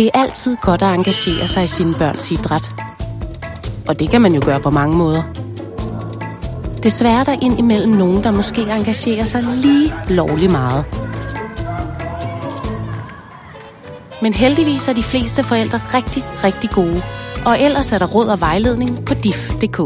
Det er altid godt at engagere sig i sine børns idræt. Og det kan man jo gøre på mange måder. Desværre er der indimellem nogen, der måske engagerer sig lige lovlig meget. Men heldigvis er de fleste forældre rigtig, rigtig gode. Og ellers er der råd og vejledning på dif.dk.